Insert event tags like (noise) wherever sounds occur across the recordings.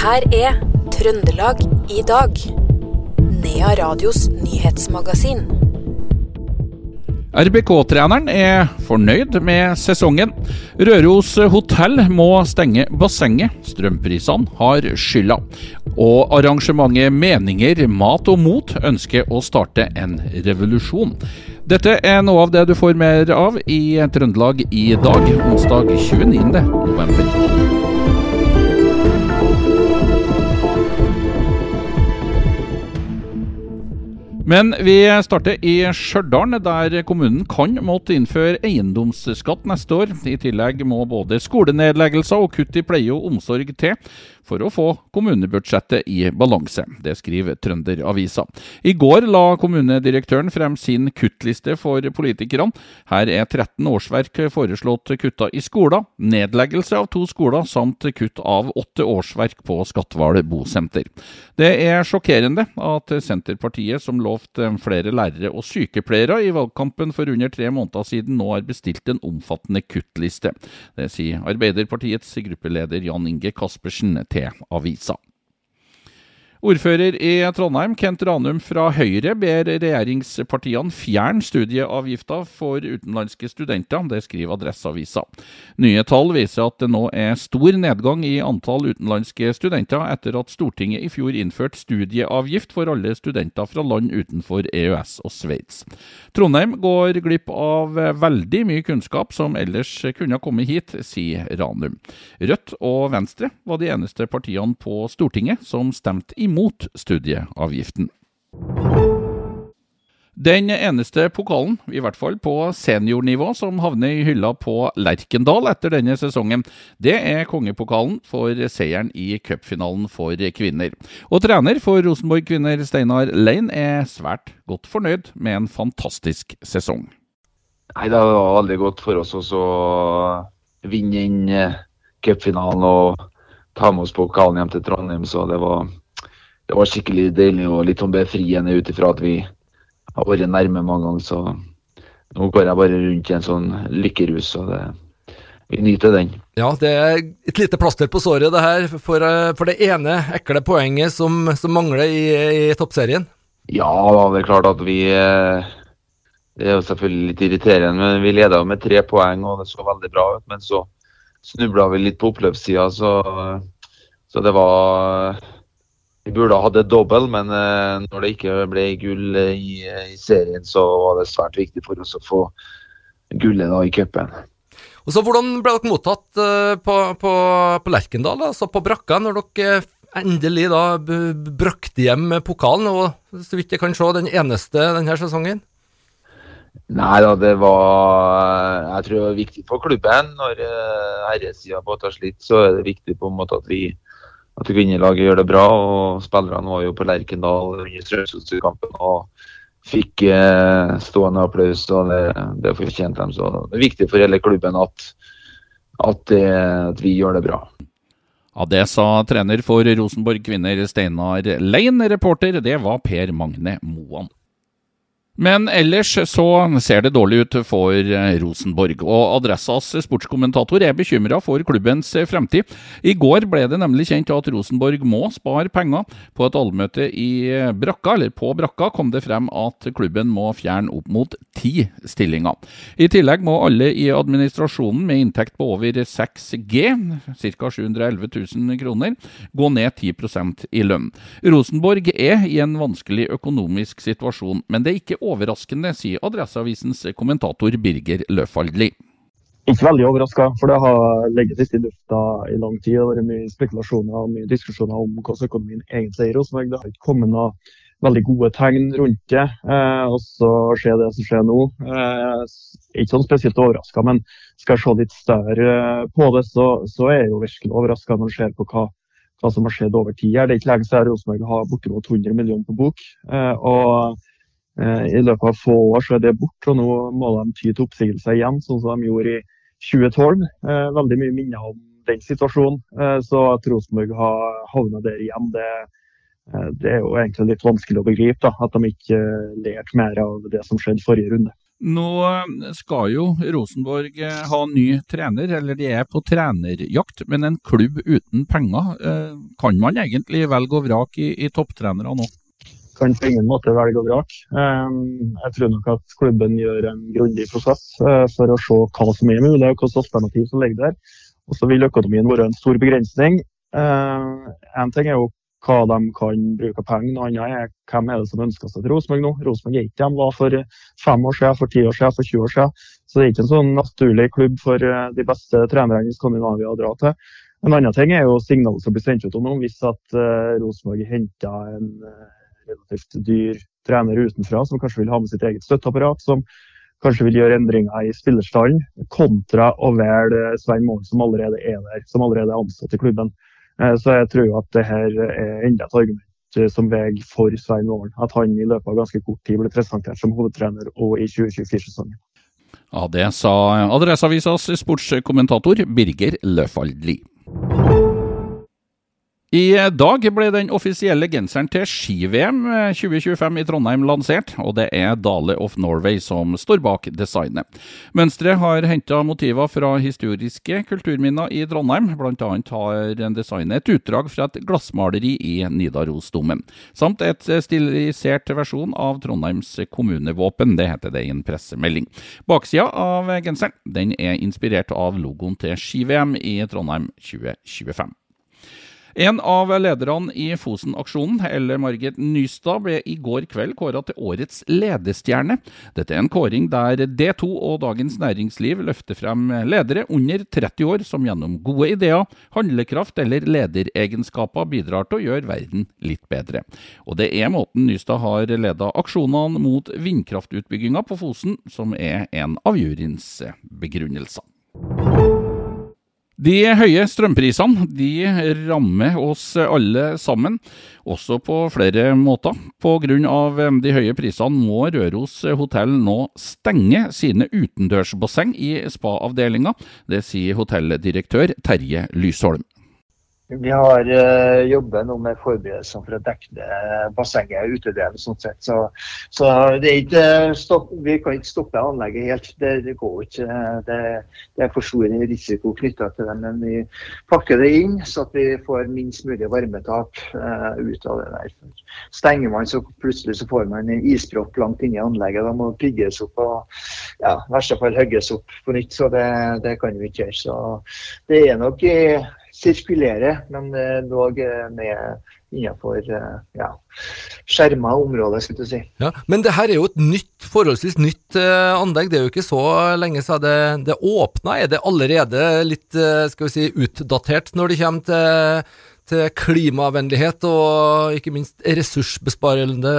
her er Trøndelag i dag. Nea Radios nyhetsmagasin. RBK-treneren er fornøyd med sesongen. Røros hotell må stenge bassenget. Strømprisene har skylda. Og arrangementet Meninger, mat og mot ønsker å starte en revolusjon. Dette er noe av det du får mer av i Trøndelag i dag, onsdag 29. Men vi starter i Stjørdal, der kommunen kan måtte innføre eiendomsskatt neste år. I tillegg må både skolenedleggelser og kutt i pleie og omsorg til for å få kommunebudsjettet i balanse. Det skriver Trønderavisa. I går la kommunedirektøren frem sin kuttliste for politikerne. Her er 13 årsverk foreslått kutta i skoler, nedleggelse av to skoler samt kutt av åtte årsverk på Skatval bosenter. Det er sjokkerende at Senterpartiet, som lovte flere lærere og sykepleiere i valgkampen for under tre måneder siden, nå har bestilt en omfattende kuttliste. Det sier Arbeiderpartiets gruppeleder Jan Inge Kaspersen til til avisa. Ordfører i Trondheim, Kent Ranum fra Høyre, ber regjeringspartiene fjerne studieavgifta for utenlandske studenter. Det skriver Adresseavisa. Nye tall viser at det nå er stor nedgang i antall utenlandske studenter etter at Stortinget i fjor innførte studieavgift for alle studenter fra land utenfor EØS og Sveits. Trondheim går glipp av veldig mye kunnskap som ellers kunne ha kommet hit, sier Ranum. Rødt og Venstre var de eneste partiene på Stortinget som stemte imot imot studieavgiften. Den eneste pokalen, i hvert fall på seniornivå, som havner i hylla på Lerkendal etter denne sesongen, det er kongepokalen for seieren i cupfinalen for kvinner. Og trener for Rosenborg kvinner, Steinar Lein, er svært godt fornøyd med en fantastisk sesong. Nei, Det var veldig godt for oss å vinne inn eh, cupfinalen og ta med oss pokalen hjem til Trondheim. Så det var det var skikkelig deilig og litt sånn befriende ut ifra at vi har vært nærme mange ganger. Så nå går jeg bare rundt i en sånn lykkerus. og det, vi nyter den. Ja, det er et lite plaster på såret det her for, eh, for det ene ekle poenget som, som mangler i, i, toppserien. Ja, det er klart at vi eh, Det er jo selvfølgelig litt irriterende, men vi leda med tre poeng og det så veldig bra ut. Men så snubla vi litt på oppløpssida, så, så det var vi burde ha hatt et dobbel, men uh, når det ikke ble gull i, i, serien, så var det svært viktig for oss å få gullet da i cupen. Og så Hvordan ble dere mottatt på, på, på, Lerkendal, altså på brakka, når dere endelig da brakte hjem pokalen, og så vidt jeg kan se, den eneste denne sesongen? Nei da, det var Jeg tror det var viktig for klubben. Når herresida har slitt, så er det viktig på en måte at vi at kvinnelaget gjør det bra. og Spillerne var jo på Lerkendal under Strømsgodset-kampen og fikk eh, stående applaus. og Det, det fortjente dem. Så det er viktig for hele klubben at, at, det, at vi gjør det bra. Ja, Det sa trener for Rosenborg kvinner Steinar Lein. Reporter det var Per Magne Moan. Men ellers så ser det dårlig ut for eh, Rosenborg, og Adressas sportskommentator er bekymra for klubbens eh, fremtid. I går ble det nemlig kjent at Rosenborg må spare penger. På et allmøte i eh, Brakka, eller på Brakka kom det frem at klubben må fjerne opp mot ti stillinger. I tillegg må alle i administrasjonen med inntekt på over 6G, ca. 711 000 kroner, gå ned 10% i lønn. Rosenborg er i en vanskelig økonomisk situasjon, men det er ikke overraskende, sier Adresseavisens kommentator Birger Løfaldli. Ikke veldig overraska, for det har ligget litt i lufta i lang tid. Det har vært mye spekulasjoner og mye diskusjoner om hvordan økonomien egentlig er i Rosenborg. Det har ikke kommet noen veldig gode tegn rundt det. Eh, og så skjer det som skjer nå. Eh, ikke sånn spesielt overraska, men skal jeg se litt større på det, så, så er jeg jo virkelig overraska når jeg ser på hva, hva, som har skjedd over tid. Det er ikke lenge siden Rosenborg har bortimot 100 millioner på bok. Eh, og Eh, I løpet av få år så er det borte, og nå må de ty til oppsigelse igjen, sånn som de gjorde i 2012. Eh, veldig mye minner om den situasjonen. Eh, så at Rosenborg har havna der igjen, det, det, er jo egentlig litt vanskelig å begripe. Da, at de ikke lærte mer av det som skjedde forrige runde. Nå skal jo Rosenborg eh, ha ny trener, eller de er på trenerjakt. Men en klubb uten penger, eh, kan man egentlig velge og vrake i, i topptrenere nå? Kan på ingen måte velge og vrake. Eh, jeg tror nok at klubben gjør en grundig prosess for å se hva som er mulig, og hvilke alternativ som ligger der. Og så vil økonomien være en stor begrensning. En ting er jo hva de kan bruke penger. Noe annet er hvem er det som ønsker seg til Rosenborg nå. Rosenborg er ikke de var for fem år siden, for ti år siden, for 20 år siden. Så det er ikke en sånn naturlig klubb for eh, de beste trenerne i Skandinavia å dra til. En annen ting er jo signalet som blir sendt ut om noen Hvis at uh, Rosenborg henter en relativt dyr trener utenfra, som kanskje vil ha med sitt eget støtteapparat, som kanskje vil gjøre endringer i spillerstallen, kontra å velge Svein Målen, som allerede er der, som allerede er ansatt i klubben. Eh, så jeg tror at det her er enda et argument eh, som veier for Svein Målen. At han i løpet av ganske kort tid ble presentert som hovedtrener og i 2024-sesongen. Ja, Det sa Adresseavisas sportskommentator Birger Løfaldli. I dag ble den offisielle genseren til ski-VM 2025 i Trondheim lansert, og det er Dale of Norway som står bak designet. Mønsteret har henta motiver fra historiske kulturminner i Trondheim, bl.a. har designet et utdrag fra et glassmaleri i Nidarosdomen, samt et stilisert versjon av Trondheims kommunevåpen, det heter det i en pressemelding. Baksida av genseren den er inspirert av logoen til ski-VM i Trondheim 2025. En av lederne i Fosen-aksjonen, Elle Margit Nystad, ble i går kveld kåra til årets ledestjerne. Dette er en kåring der D2 og Dagens Næringsliv løfter frem ledere under 30 år som gjennom gode ideer, handlekraft eller lederegenskaper bidrar til å gjøre verden litt bedre. Og det er måten Nystad har leda aksjonene mot vindkraftutbygginga på Fosen som er en av juryens begrunnelser. De høye strømprisene de rammer oss alle sammen, også på flere måter. Pga. de høye prisene må Røros hotell nå stenge sine utendørsbasseng i spa-avdelinga. Det sier hotelldirektør Terje Lysholm. Vi har uh, jobber nå med forberedelsene for å dekke bassenget og utedelen. sånn sett. Så, så det ikke stopp, vi kan ikke stoppe anlegget helt. Det, det går ikke. Det, det, er for stor risiko knytta til det. Men vi pakker det inn så at vi får minst mulig varmetap uh, ut av det der. Stenger man, så plutselig så får man en ispropp langt inni anlegget. Da må det pigges opp og ja, i verste fall hogges opp på nytt. Så det, det kan vi ikke gjøre. Så det er nok i sirkulere, men dog eh, med innenfor eh, ja, skjerma områder, skulle du si. Ja, men det her er jo et nytt, forholdsvis nytt eh, anlegg. Det er jo ikke så lenge siden det, det åpna. Er det allerede litt skal vi si, utdatert når det kommer til, til klimavennlighet og ikke minst ressursbesparende,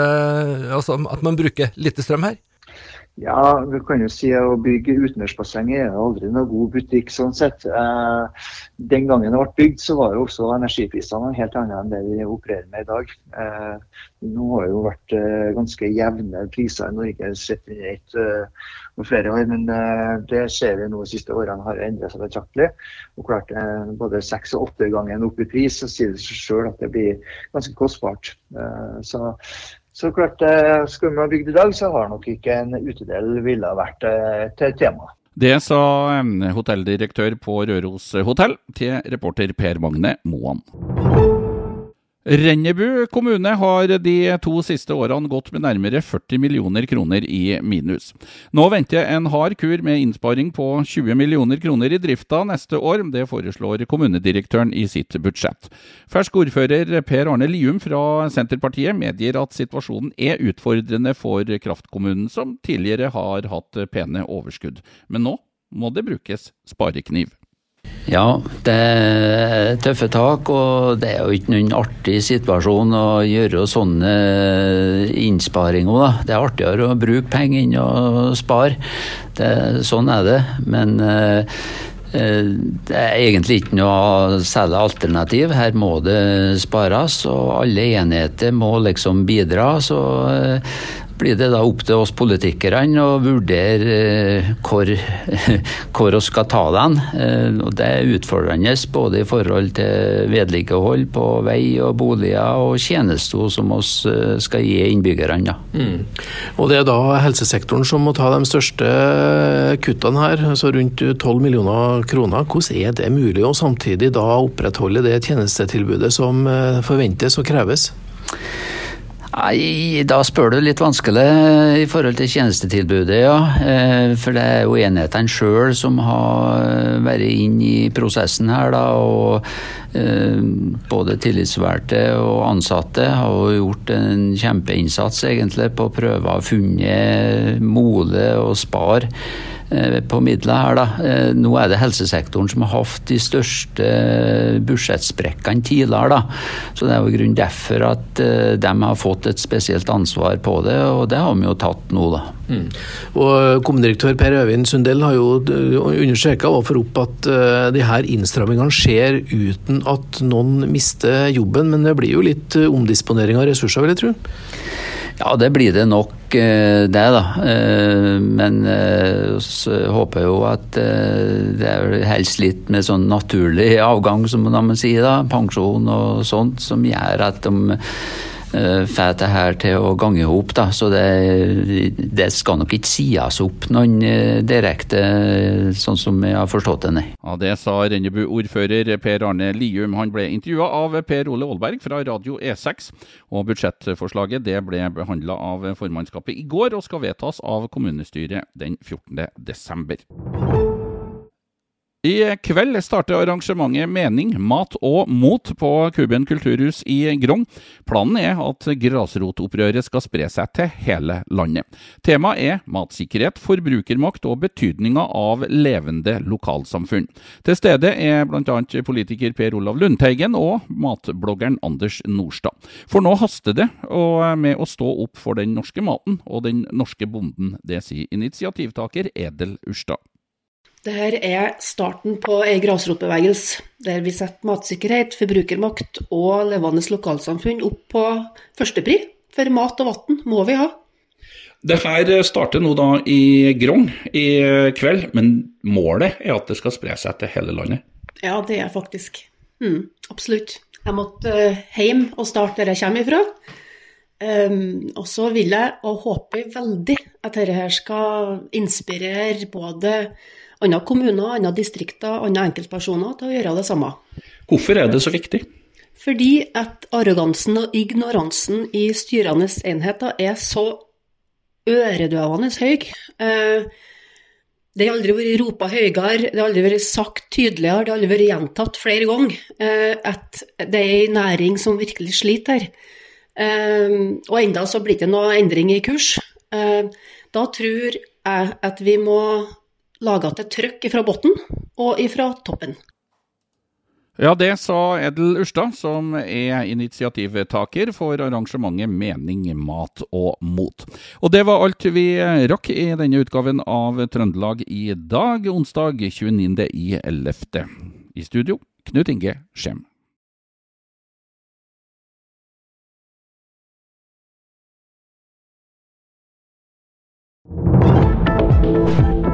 altså at man bruker lite strøm her? Ja, vi kan jo si at å bygge utendørsbasseng er aldri noe god butikk sånn sett. Eh, den gangen det ble bygd, så var jo også energiprisene helt annet enn det vi opererer med i dag. Eh, nå har det jo vært eh, ganske jevne priser i Norge sett under ett eh, flere år, men eh, det ser vi nå de siste årene har endret seg betraktelig. Og klart eh, Både seks og åtte ganger opp i pris, så sier det seg sjøl at det blir ganske kostbart. Så så klart, eh, Skulle man bygd i dag, så har nok ikke en utedel ville vært eh, tema. Det sa eh, hotelldirektør på Røros hotell til reporter Per Magne Moan. Rennebu kommune har de to siste årene gått med nærmere 40 millioner kroner i minus. Nå venter en hard kur med innsparing på 20 millioner kroner i drifta neste år. Det foreslår kommunedirektøren i sitt budsjett. Fersk ordfører Per Arne Lium fra Senterpartiet medgir at situasjonen er utfordrende for kraftkommunen, som tidligere har hatt pene overskudd. Men nå må det brukes sparekniv. Ja, det er tøffe tak, og det er jo ikke noen artig situasjon å gjøre sånne innsparinger. Da. Det er artigere å bruke penger enn å spare. Det, sånn er det. Men eh, eh, det er egentlig ikke noe særlig alternativ. Her må det spares, og alle enheter må liksom bidra. Så eh, blir det da opp til oss politikerne å vurdere eh, hvor, (laughs) hvor vi skal ta den. Eh, og det er utfordrende både i forhold til vedlikehold på vei og boliger og tjenester som vi skal gi innbyggerne. Mm. Og det er da helsesektoren som må ta de største kuttene her, altså rundt 12 millioner kroner. Hvordan er det mulig å samtidig da opprettholde det tjenestetilbudet som forventes og kreves? Nei, Da spør du litt vanskelig i forhold til tjenestetilbudet, ja. Eh, for det er jo enhetene sjøl som har vært inn i prosessen her, da. Og eh, både tillitsvalgte og ansatte har gjort en kjempeinnsats egentlig på å prøve å funne mole og spare Eh, på midler her, da. Eh, nå er det helsesektoren som har hatt de største budsjettsprekkene tidligere, da. Så det er jo grunn derfor at eh, de har fått et spesielt ansvar på det, og det har vi jo tatt nå, da. Mm. Og Kommunedirektør Per Øyvind Sundell har jo understreka overfor opp at de her innstrammingene skjer uten at noen mister jobben, men det blir jo litt omdisponering av ressurser, vil jeg tro? Ja, det blir det nok eh, det, da. Eh, men eh, så håper jeg jo at det er helst litt med sånn naturlig avgang, som man sier, da. Pensjon og sånt, som gjør at de får det her til å gange opp. Da. Så det, det, skal nok ikke sies opp noen eh, direkte, sånn som jeg har forstått det, nei. Ja, Det sa Rennebu-ordfører Per Arne Lium. Han ble intervjua av Per Ole Aalberg fra Radio E6. Og budsjettforslaget det ble behandla av formannskapet i går, og skal vedtas av kommunestyret den 14. I kveld starter arrangementet Mening, mat og mot på Kuben kulturhus i Grong. Planen er at grasrotopprøret skal spre seg til hele landet. Temaet er matsikkerhet, forbrukermakt og betydninga av levende lokalsamfunn. Til stede er bl.a. politiker Per Olav Lundteigen og matbloggeren Anders Nordstad. For nå haster det med å stå opp for den norske maten og den norske bonden. Det sier initiativtaker Edel Urstad. Dette er starten på ei grasrotbevegelse der vi setter matsikkerhet, forbrukermakt og levende lokalsamfunn opp på førstepri. For mat og vann må vi ha. Det her starter nå da i Grong i kveld, men målet er at det skal spre seg til hele landet? Ja, det er faktisk. Mm, absolutt. Jeg måtte uh, hjem og starte der jeg kommer ifra. Um, og så vil jeg, og håper veldig, at dette skal inspirere både andre kommuner, andre distrikter, andre enkeltpersoner til å gjøre det samme. Hvorfor er det så viktig? Fordi at arrogansen og ignoransen i styrende enheter er så øredøvende høy. Eh, det har aldri vært ropa høyere, det har aldri vært sagt tydeligere, det har aldri vært gjentatt flere ganger eh, at det er en næring som virkelig sliter her. Eh, og enda så blir det noe endring i kurs. Da tror jeg at vi må laga til trøkk fra bunnen og fra toppen. Ja, det sa Edel Urstad, som er initiativtaker for arrangementet Mening, mat og mot. Og det var alt vi eh, rakk i denne utgaven av Trøndelag i dag, onsdag 29.11. I studio, Knut Inge Skjem. thank